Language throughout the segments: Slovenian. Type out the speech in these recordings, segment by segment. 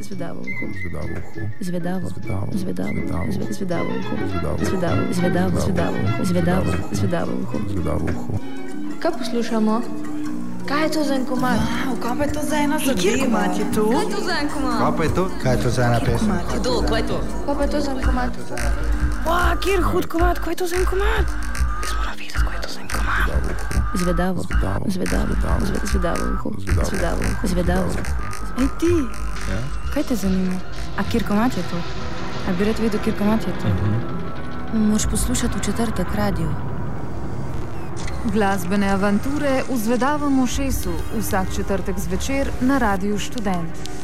Zvedavo uho. Zvedavo uho. Zvedavo. Zvedavo. Zvedavo. Zvedavo. Zve- Zvedavo uho. Zvedavo. Zvedavo. Zvedavo. Zvedavo uho. Zvedavo. Zvedavo uho. Zvedavo uho. Kaj poslušamo? Kaj je to za en komad? Wow, kaj pa je to za ena Kjer zadeva? komat je to? Kaj je to za en komad? Kaj pa je to? Kaj je to za ena pesem? Kdo, kaj je to? Kaj pa je to za en komad? Wow, kjer hud komat, kaj je to za en komat? Jaz moram vedeti, kaj je to za en komat. Zvedavo. Zvedavo. Zvedavo. Zvedavo. Zve- Zvedavo uho. Zvedavo. Zvedavo uho. Zvedavo. Ej ti, Ja? kaj te zanima? A kjer komat je to? A bi rad vedel, kjer komat je to? Moš poslušati v četrtek radio. Glasbene avanture v Zvedavem ošesu vsak četrtek zvečer na Radiu Študent.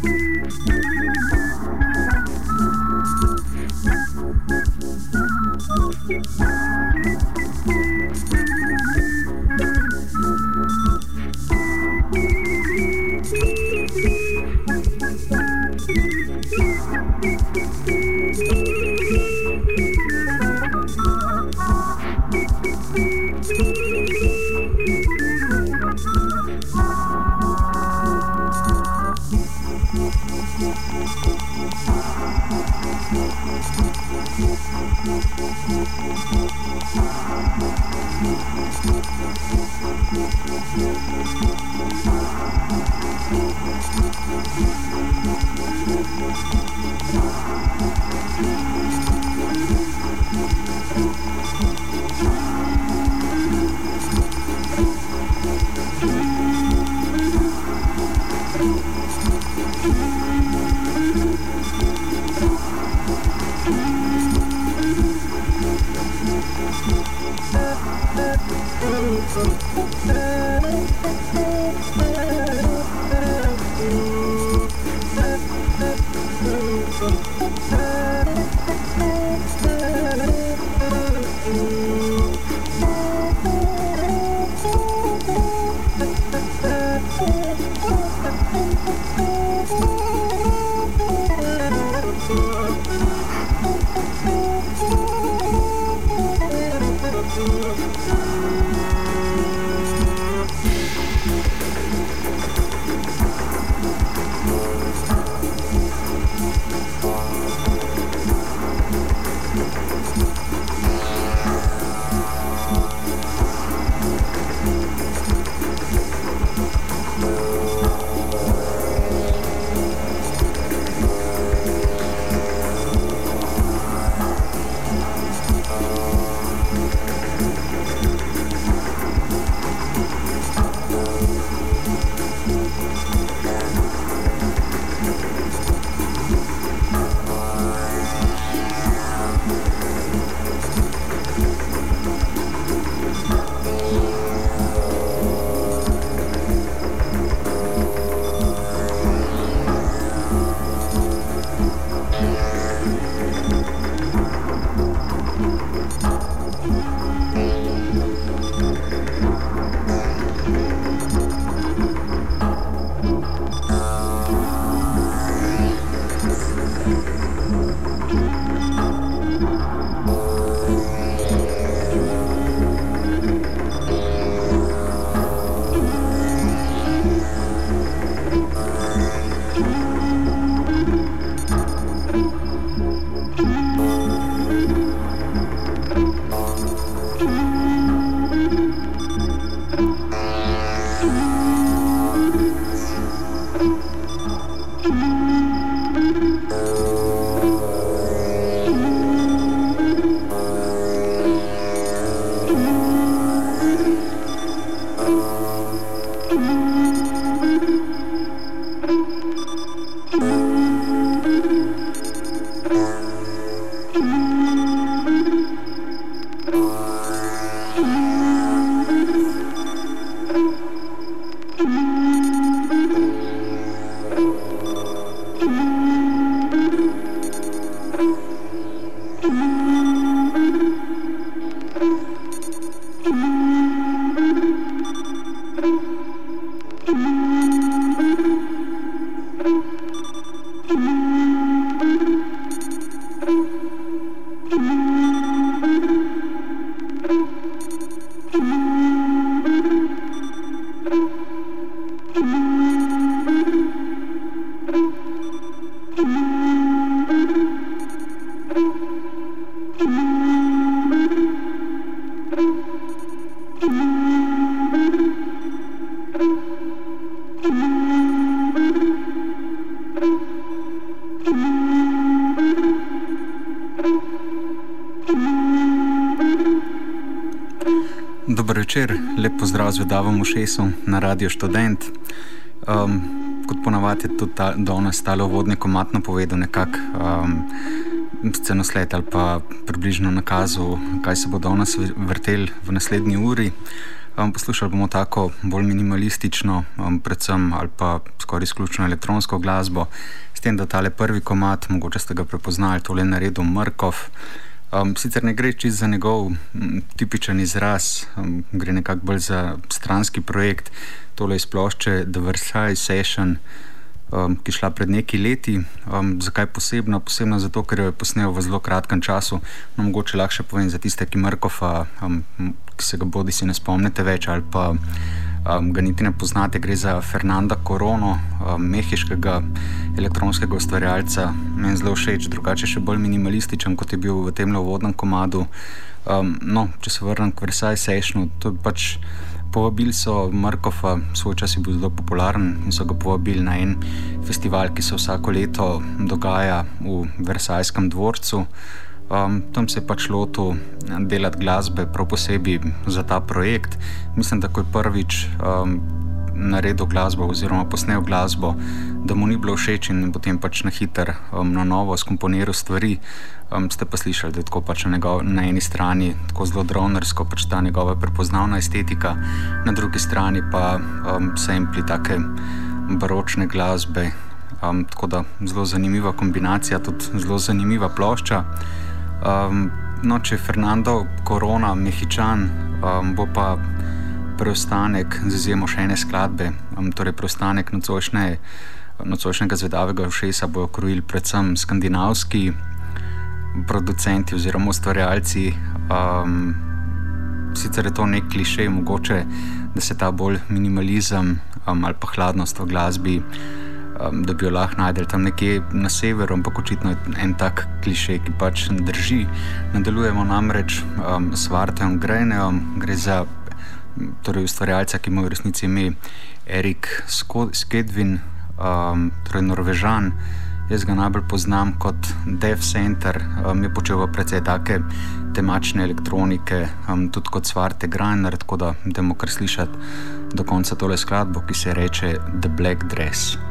Thank you. Z vedavom ušesom na Radio Student. Um, kot ponavadi je tudi danes stalo vodne komatno povedal nekako um, scenosled ali pa približno nakazal, kaj se bo danes vrtel v naslednji uri. Um, poslušali bomo tako bolj minimalistično, um, predvsem ali pa skoraj izključno elektronsko glasbo, s tem, da tale prvi komat, mogoče ste ga prepoznali, tole naredil Mrkov. Um, sicer ne gre čisto za njegov m, tipičen izraz, um, gre nekako bolj za stranski projekt, tole iz plošče The Versailles Session, um, ki je šla pred nekaj leti. Um, zakaj posebno? Posebno zato, ker jo je posnel v zelo kratkem času. No, mogoče lahko povem za tiste, ki Mrkova, um, ki se ga bodi si ne spomnite več ali pa um, ga niti ne poznate, gre za Fernanda Korono, um, mehiškega elektronskega ustvarjalca. Meni zelo všeč, drugače še bolj minimalističen, kot je bil v tem uvodnem komadu. Um, no, če se vrnem k Versailles Sessionu, to je pač. Povabili so Markova, svoj čas je bil zelo popularen in so ga povabili na en festival, ki se vsako leto dogaja v Versajskem dvorcu. Um, tam se je pač lotil delati glasbe, prav posebej za ta projekt. Mislim, da ko je prvič um, naredil glasbo, oziroma posnel glasbo, da mu ni bilo všeč in potem pač na hiter, um, na novo skomponiral stvari. Um, ste pa slišali, da je tako pač na, njegov, na eni strani tako zelo dronersko, pač ta njegova prepoznavna estetika, na drugi strani pa um, sempli take baročne glasbe. Um, tako da zelo zanimiva kombinacija, tudi zelo zanimiva plošča. Um, no, če je Fernando Korona, Mehičan, um, bo pa preostanek, z izjemo še ene skladbe, um, torej preostanek nocojšnjega zvedavega všesa bojo krojili predvsem skandinavski producenti oziroma ustvarjalci. Um, sicer je to nek klišej, mogoče da se ta bolj minimalizem um, ali pa hladnost v glasbi um, da bi jo lahko najdel tam nekje na severu, ampak očitno je en tak klišej, ki pač ne drži. Nadaljujemo namreč um, s Vartem Grejnejem, gre za torej ustvarjalca, ki ima v resnici ime Erik Skedvin, um, torej Norvežan. Jaz ga najbolj poznam kot Dev Center, um, je počel precej take temačne elektronike, um, tudi kot Svarte Grajner, tako da idemo kar slišati do konca tole skladbo, ki se reče The Black Dress.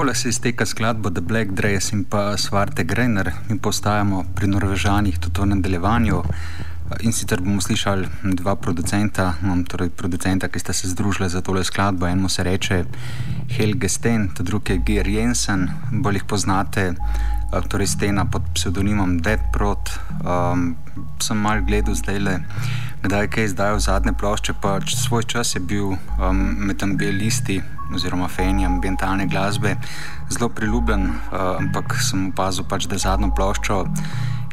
Takole se izteka skladba The Black Dress in pa Svarte Greiner in postajamo pri Norvežanih tudi v nadaljevanju. In sicer bomo slišali dva producenta, torej producenta, ki sta se združila za tole skladbo. Eno se reče Helge Sten, drugi je Geir Jensen, bolj jih poznate, torej Stena pod psevdonimom Dead Prot. Um, sem mal gledal zdaj le kdaj je izdajal zadnje plošče, pa svoj čas je bil um, med ambijalisti oziroma fani ambientalne glasbe zelo priljubljen, uh, ampak sem opazil, pač, da je zadnjo ploščo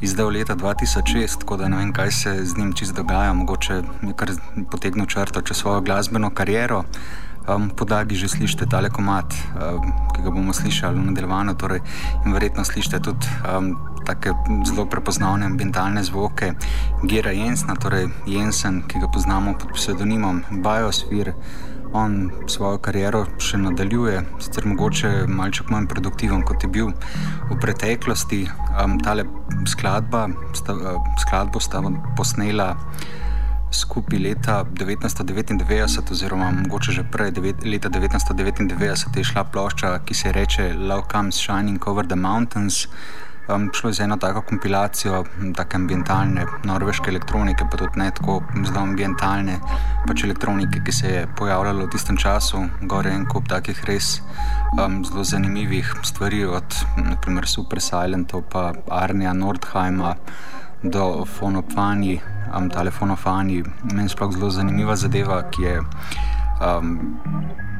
izdal leta 2006, tako da ne vem, kaj se z njim čist dogaja, mogoče je kar potegnil črto čez svojo glasbeno kariero. Um, podagi že slišite tale komat, um, ki ga bomo slišali v nadaljevanju, torej, in verjetno slišite tudi um, tako zelo prepoznavne ambientalne zvoke Gera Jensna, torej Jensen, ki ga poznamo pod psevdonimom Biosphere. On svojo kariero še nadaljuje, sicer mogoče malce manj produktiven kot je bil v preteklosti. Um, tale skladba, sta, uh, skladbo sta posnela skupaj leta 1999, oziroma mogoče že prej, devet, leta 1999 je šla plošča, ki se imenuje Love Comes Shining Over the Mountains um, šlo za eno tako kompilacijo, tako ambientalne norveške elektronike, pa tudi ne tako zelo ambientalne pač elektronike, ki se je pojavljala v tistem času. Gore je en kup takih res um, zelo zanimivih stvari, od naprimer Super Silentov, pa Arnija Nordheima do Fonofani, um, telefonofani. Meni sploh zelo zanimiva zadeva, ki je. Um,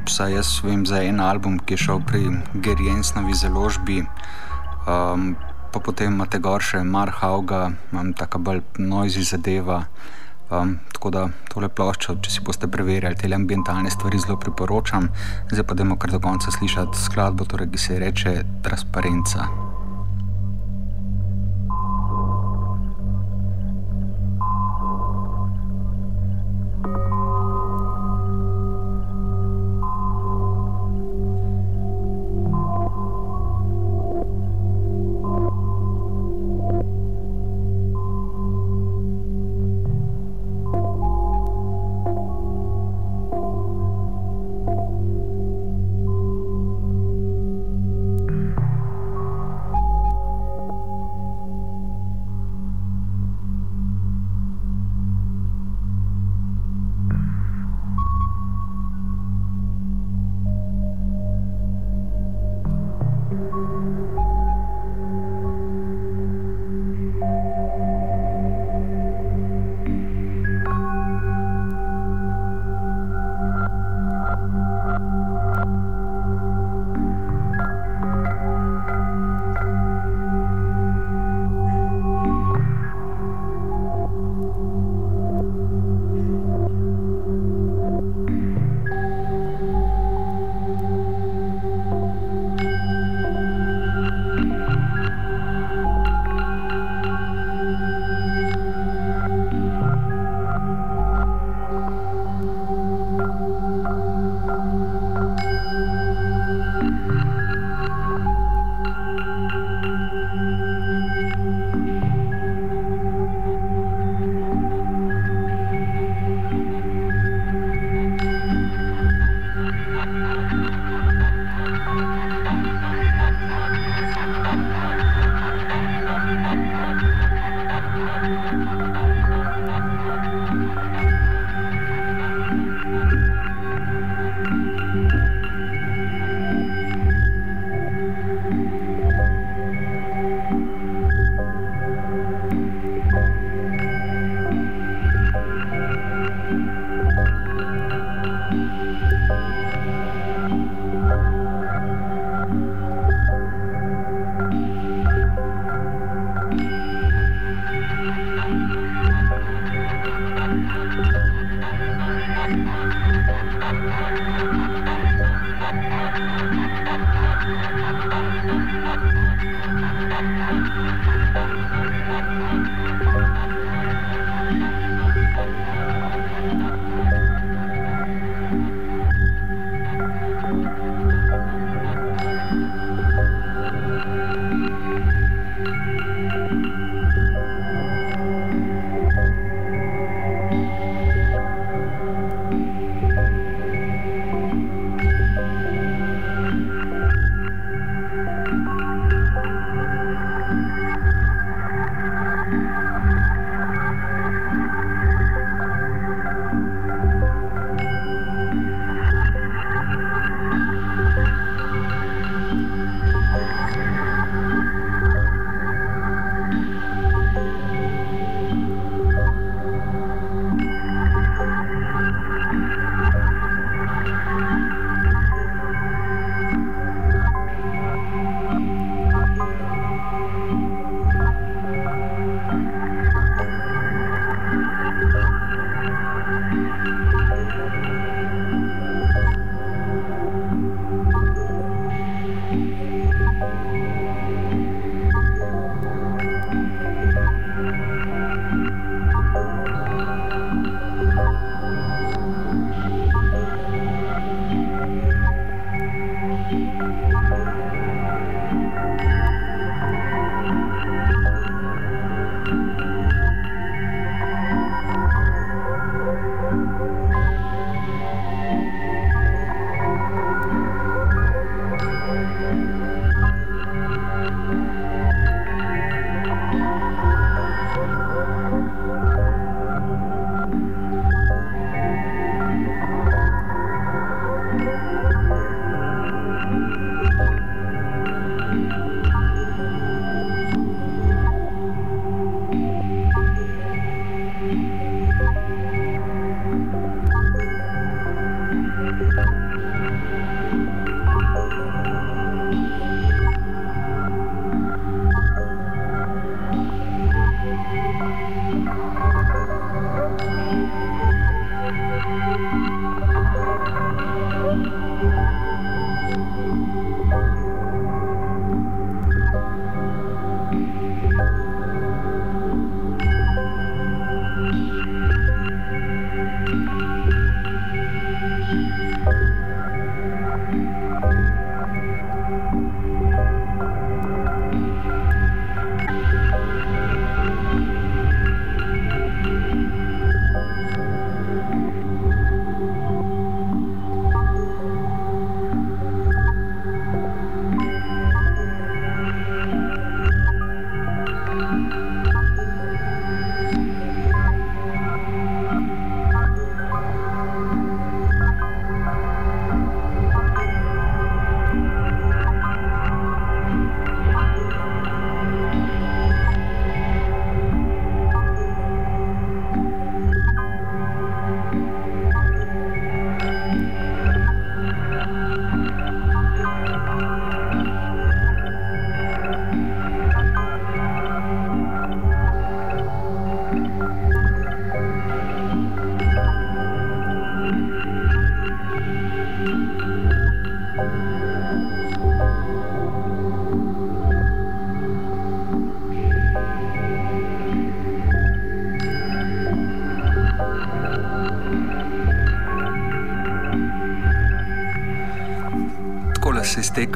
Vsaj jaz vem za en album, ki je šel pri Geri Jensnovi založbi, um, pa potem imate gor še Marhauga, imam tako bolj noisy zadeva. Um, tako da tole ploščo, če si boste preverjali te ambientalne stvari, zelo priporočam. Zdaj pa demo kar do konca slišati skladbo, torej, ki se reče Transparenca.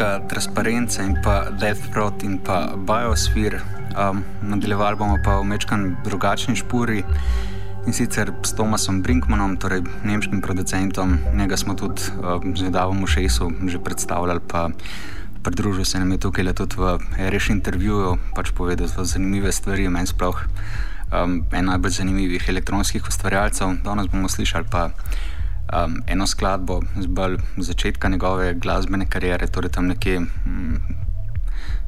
Izteka transparenca in pa Death Prot in pa Biosphere. Um, nadaljevali bomo pa v mečkan drugačni špuri in sicer s Tomasom Brinkmanom, torej nemškim producentom. Njega smo tudi um, z Vedavom v Šejsu že predstavljali, pa pridružil se nam je tukaj tudi v reš intervjuju, pač povedal zelo zanimive stvari, meni sploh um, en najbolj zanimivih elektronskih ustvarjalcev. Danes bomo slišali pa um, eno skladbo z bolj začetka njegove glasbene kariere, torej tam nekje, um,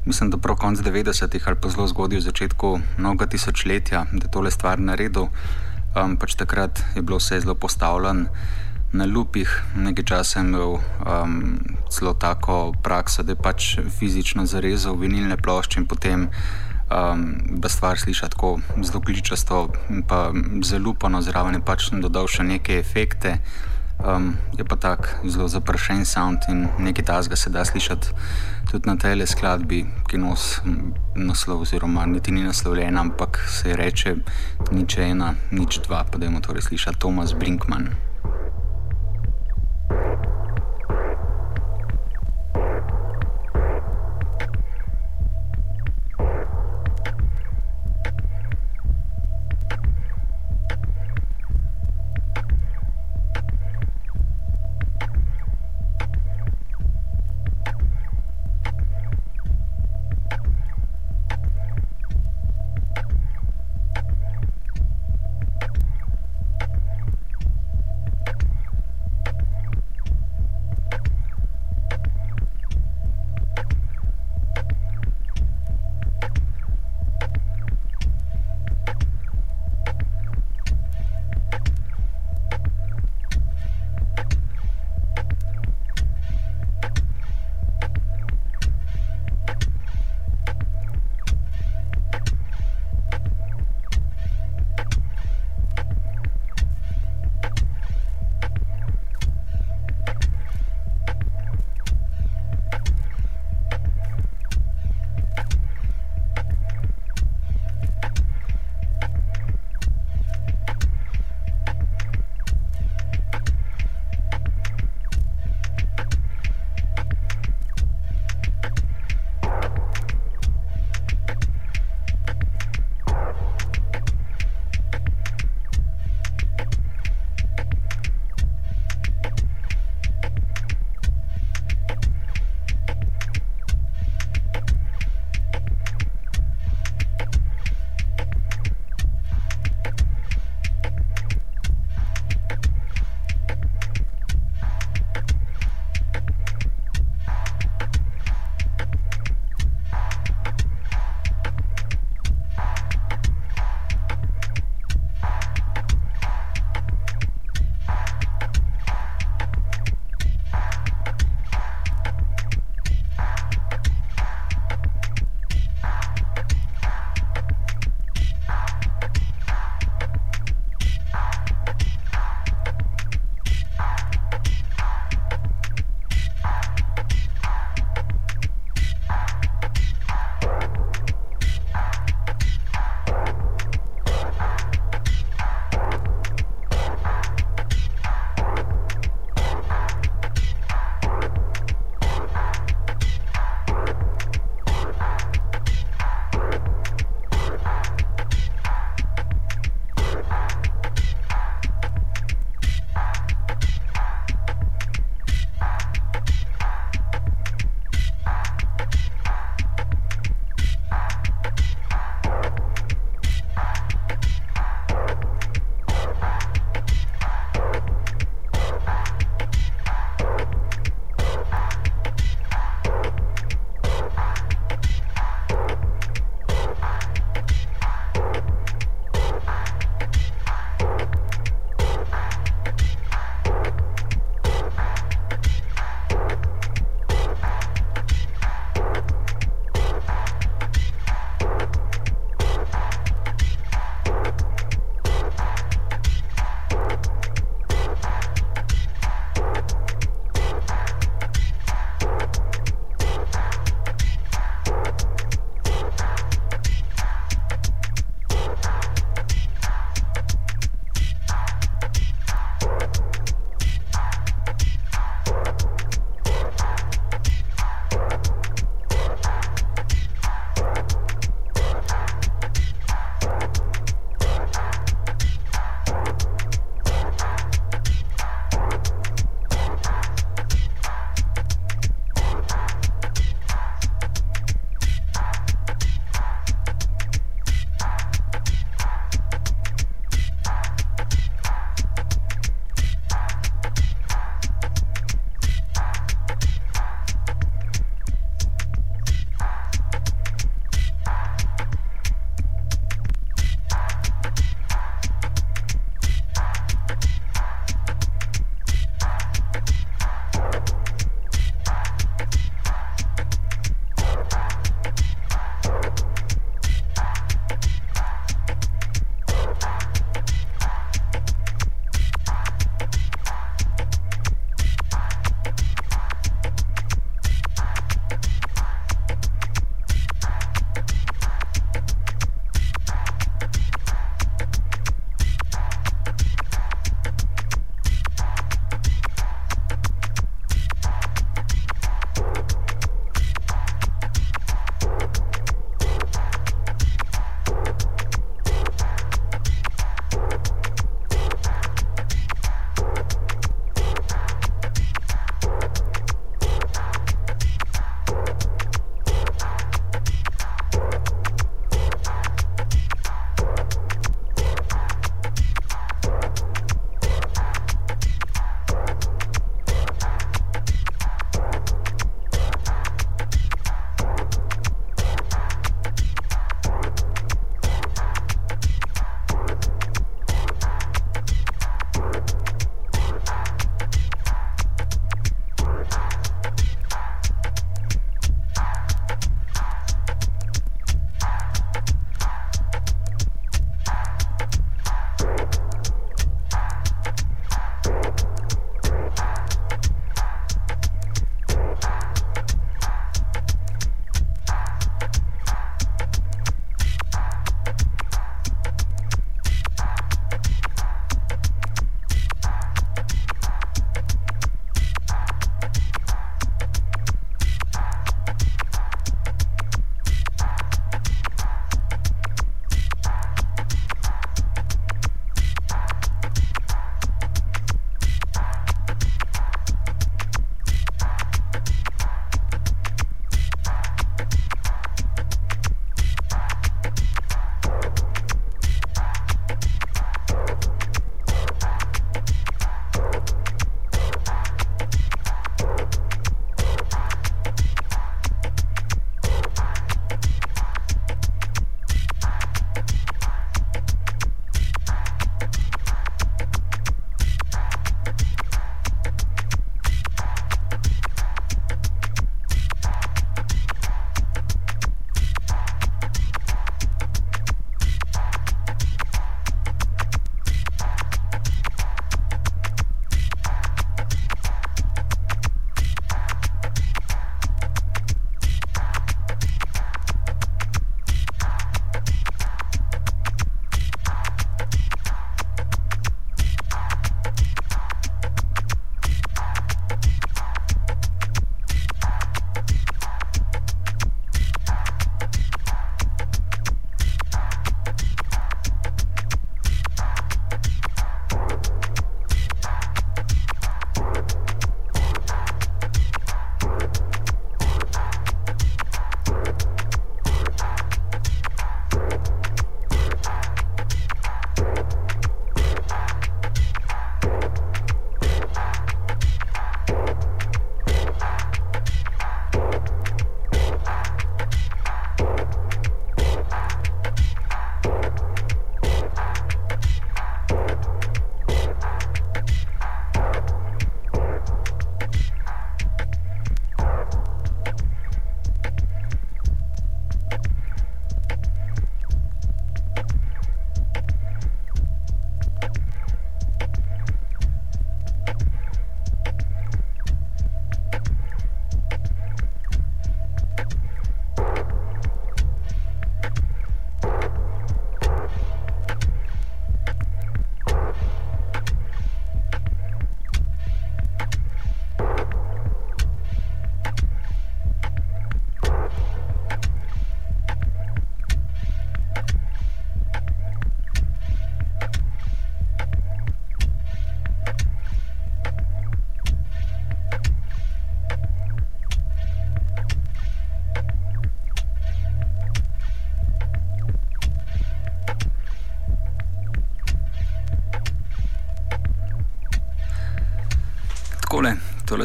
mislim, da prav konc 90-ih ali pa zelo zgodaj v začetku novega tisočletja, da je tole stvar naredil. Um, pač takrat je bilo vse zelo postavljeno na lupih, nekaj časa je imel um, zelo tako prakso, da je pač fizično zarezal vinilne plošče in potem. Um, da stvar sliši tako zelo kličasto, pa zelo lupano, zraven je pač dodal še neke efekte. Um, je pa tako zelo zapršen sound in nekaj tasga se da slišati tudi na tej skladbi, ki nos naslov, oziroma niti ni naslovljena, ampak se reče nič ena, nič dva, pa da imamo torej slišati Tomas Brinkman.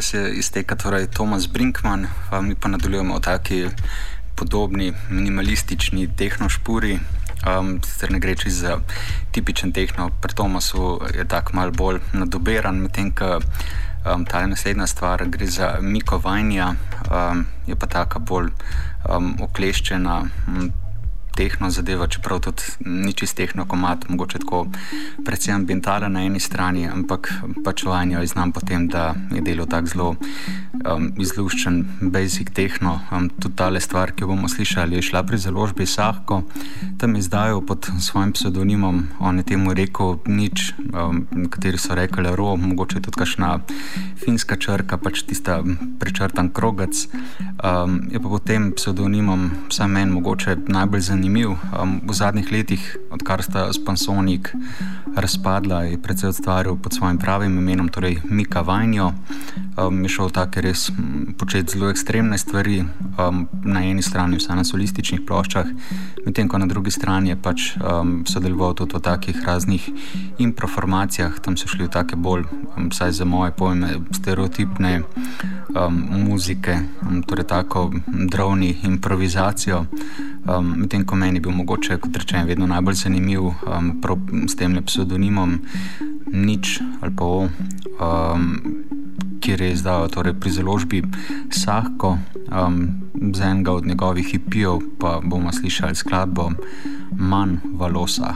Tole se izteka torej Tomas Brinkman, pa mi pa nadaljujemo v taki podobni minimalistični tehnošpuri. Um, sicer ne gre čisto za tipičen tehno, pri Tomasu je tako mal bolj nadoberan, medtem ko um, ta naslednja stvar gre za Miko Vajnja, um, je pa taka bolj um, okleščena. Um, tehno zadeva, čeprav tudi ni čist tehno komat, mogoče tako predvsem ambientalen na eni strani, ampak pač vanjo znam potem, da je delo tako zelo um, izluščen, basic tehno. Um, tudi tale stvar, ki jo bomo slišali, je šla pri založbi Sahko, tam je zdaj pod svojim pseudonimom, on je temu rekel nič, um, kateri so rekli ro, mogoče tudi kakšna finska črka, pač tista prečrtan krogac. Um, je pa potem pseudonimom, vsaj meni, mogoče najbolj zanimiv zanimiv. Um, v zadnjih letih, odkar sta Spansonik razpadla, je predvsej ustvaril pod svojim pravim imenom, torej Mika Vajnjo. Um, je šel tako res početi zelo ekstremne stvari, um, na eni strani vse na solističnih ploščah, medtem ko na drugi strani je pač um, sodeloval tudi v takih raznih improformacijah, tam so šli v take bolj, um, vsaj za moje pojme, stereotipne um, muzike, um, torej tako drobni improvizacijo. Um, medtem ko meni bil mogoče, kot rečem, vedno najbolj zanimiv um, s tem pseudonimom Nič ali pa O, um, kjer je izdal torej pri založbi Sahko, um, z enega od njegovih hipijev pa bomo slišali skladbo Manj valosa.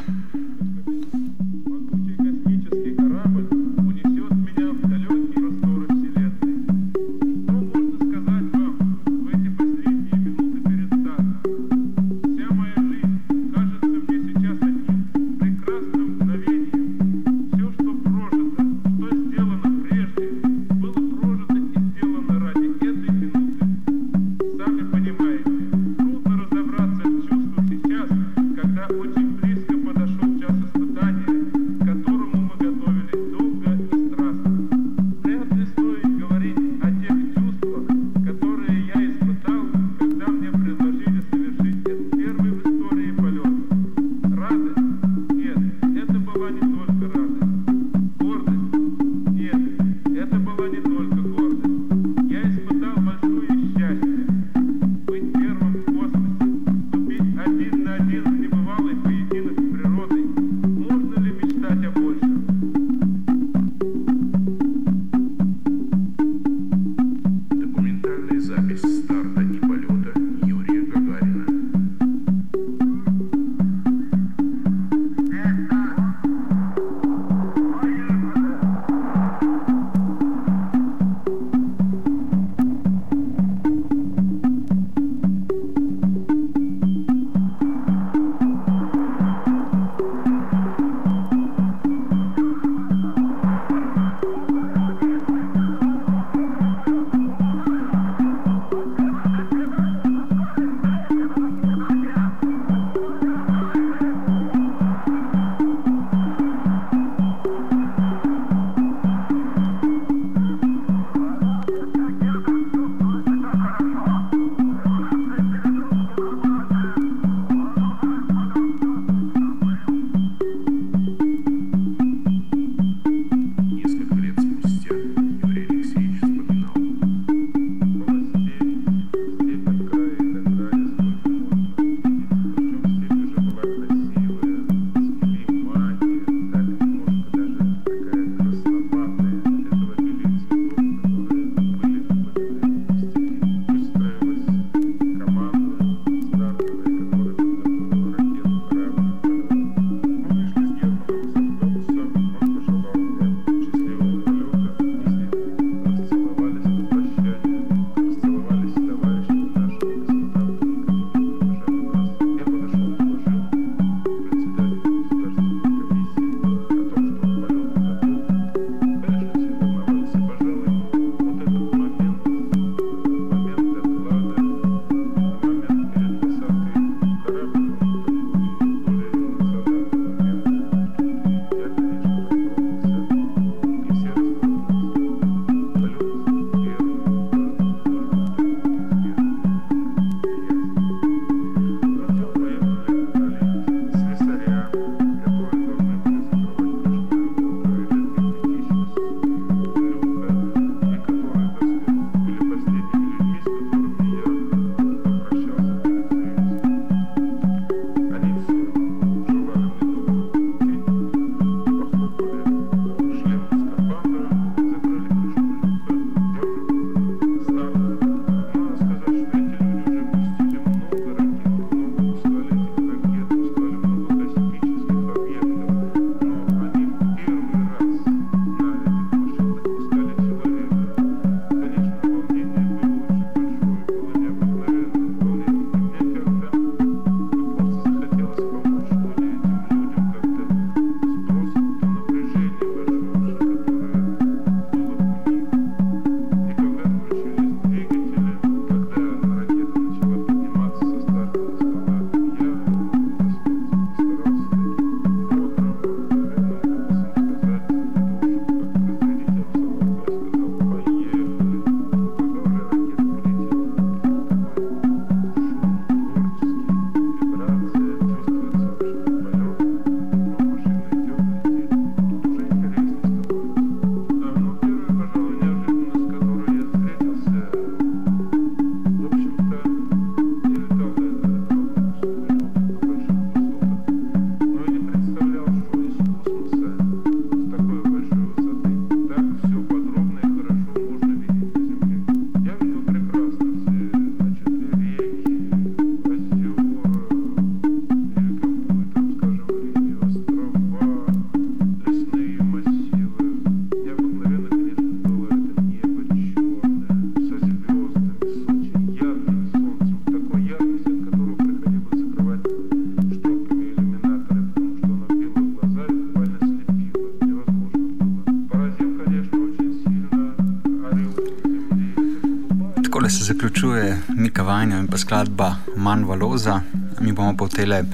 Mika Vajnjo in pa skladba Manj Valoza. Mi bomo pa v tele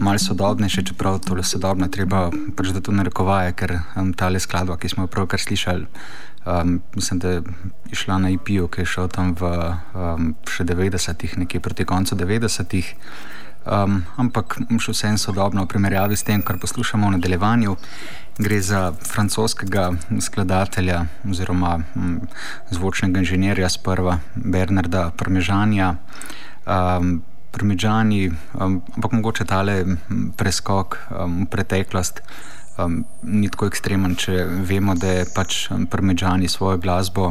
malce sodobnejše, čeprav tole sodobno treba da to narekovaje, ker um, tale skladba, ki smo jo pravkar slišali, um, mislim, da je išla na IP-ju, ki je šel tam v um, še 90-ih, nekje proti koncu 90-ih. Um, ampak še vsem sodobno v primerjavi s tem, kar poslušamo v nadaljevanju. Gre za francoskega skladatelja oziroma m, zvočnega inženirja sprva Bernarda Parmežanja. Um, Parmežani, um, ampak mogoče tale preskok um, v preteklost um, ni tako ekstremen, če vemo, da je pač Parmežani svojo glasbo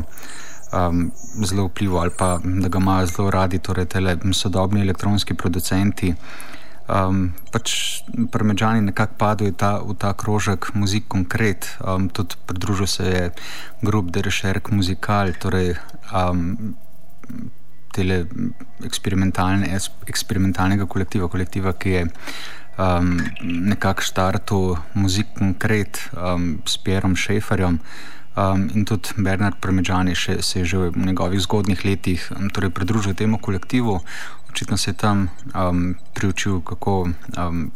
um, zelo vplival ali pa da ga imajo zelo radi, torej sodobni elektronski producenti. Um, pač Parmežani nekako padajo ta, v ta krožek muzik konkret, um, tudi pridružil se je grup Derešerk Muzikal, torej um, tele eksperimentalne, eksperimentalnega kolektiva, kolektiva, ki je um, nekako štartil muzik konkret um, s Pierom Šeferjem. Um, in tudi Bernard Premečani se je že v njegovih zgodnih letih um, torej pridružil temu kolektivu. Očitno se je tam um, priučil, kako um,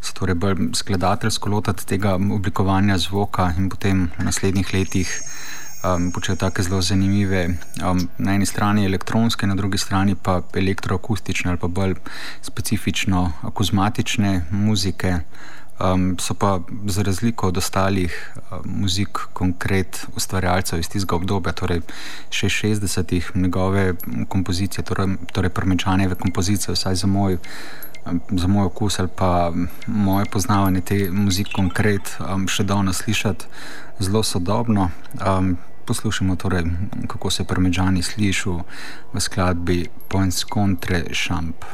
se torej bolj skladateljsko lotiti tega oblikovanja zvoka in potem v naslednjih letih um, počel tako zelo zanimive, um, na eni strani elektronske, na drugi strani pa elektroakustične ali pa bolj specifično akuzmatične muzike. Um, so pa za razliko od ostalih uh, muzik, konkret ustvarjalcev iz tistega obdobja, torej 60-ih, njegove kompozicije, torej, torej premečanjeve kompozicije, vsaj za moj, za moj okus ali pa moje poznavanje te muzike, konkret, um, še danes slišati zelo sodobno. Um, poslušamo torej, kako se premečani slišijo v skladbi Points Contre Champ.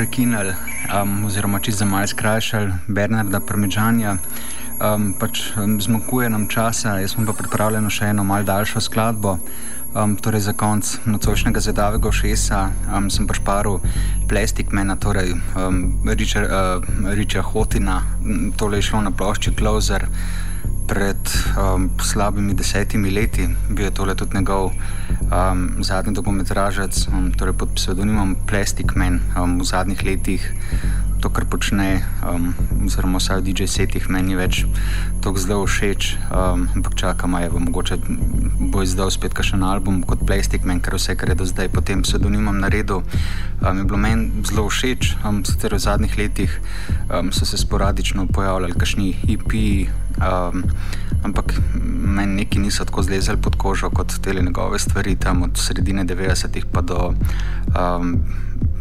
Prekinili, um, oziroma če za malo skrajšali Bernarda Parmižanja. Um, pač, um, zmanjkuje nam časa, jaz pa pripravljen še eno malce daljšo skladbo. Um, torej za konec nocojšnjega zadavega šesa um, sem prišparil Plastic Man, torej um, Richard, uh, Richard Hotina, tole je šlo na plošči Closer. Pred um, slabimi desetimi leti bil je tole tudi njegov um, zadnji dokumentaražec, um, torej pod psevdonimom Plastic Man. Um, v zadnjih letih to, kar počne, um, oziroma vsaj v DJ-setih, meni več tako zelo všeč. Um, ampak čakam, bo mogoče bo izdal spet kakšen album kot Plastic Man, ker vse, kar je do zdaj pod tem psevdonimom naredil, um, je bilo meni zelo všeč. Um, sicer v zadnjih letih um, so se sporadično pojavljali kakšni EP. Um, ampak meni neki niso tako zlezali pod kožo kot te njegove stvari, tam od sredine 90-ih pa do um,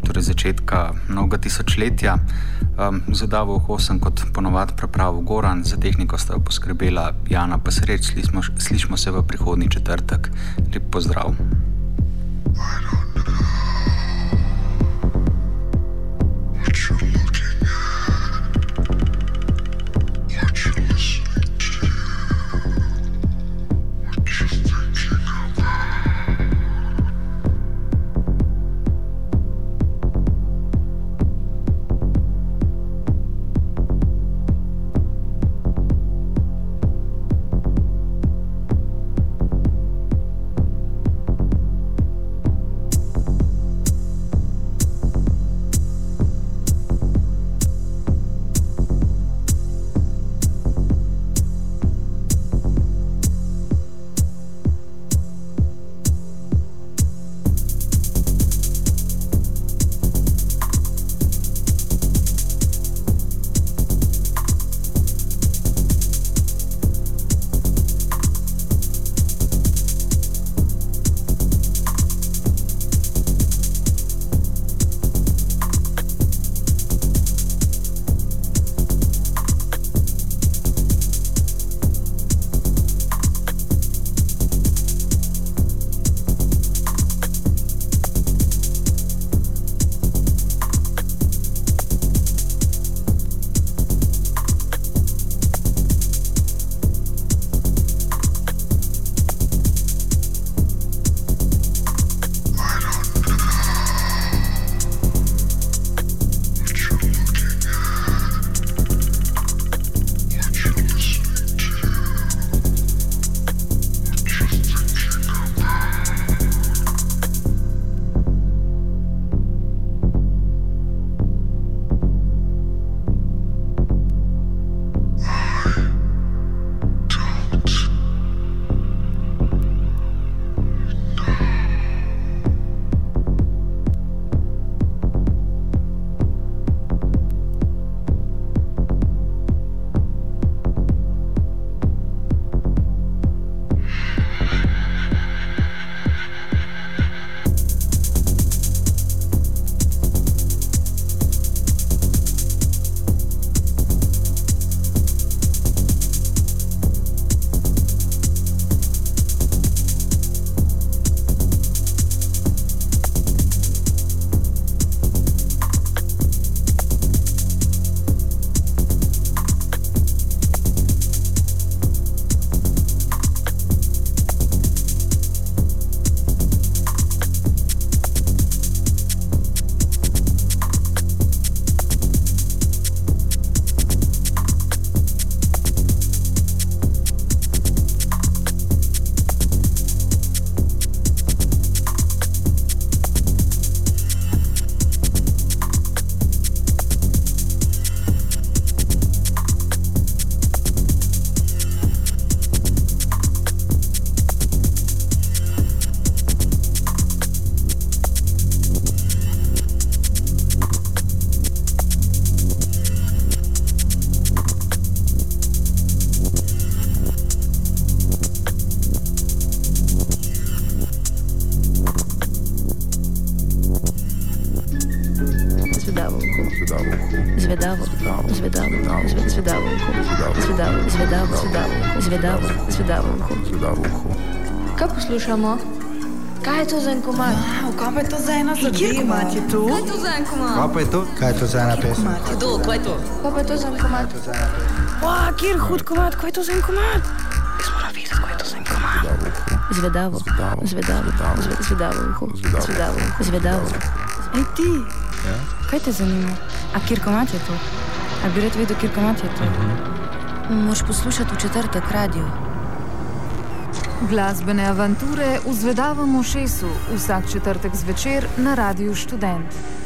torej začetka novega tisočletja. Um, Zadavo ohosem kot ponovadi prav Goran, za tehniko sta poskrbela Jana pa sreč, slišmo, slišmo se v prihodnji četrtek. Lep pozdrav. I don't know poslušamo? Kaj je to za en komad? Wow, kaj pa je to za ena zadeva? Mat je to? Kaj je to za en komad? Kaj pa je to? Kaj je to za ena pesem? Mat je to, kaj je to? Kaj pa je to za en komad? Wow, kjer hud komad, kaj je to za en komad? Jaz moram vedeti, kaj je to za en komad. Zvedavo, zvedavo, zved- zvedavo uho. Zvedavo, zvedavo. Ej ti, kaj te zanima? A kjer komad je to? A bi rad vedel, kjer komad je to? Moš poslušati v četrtek radio. Glasbene avanture v zvedavem ušesu vsak četrtek zvečer na Radiu Študent.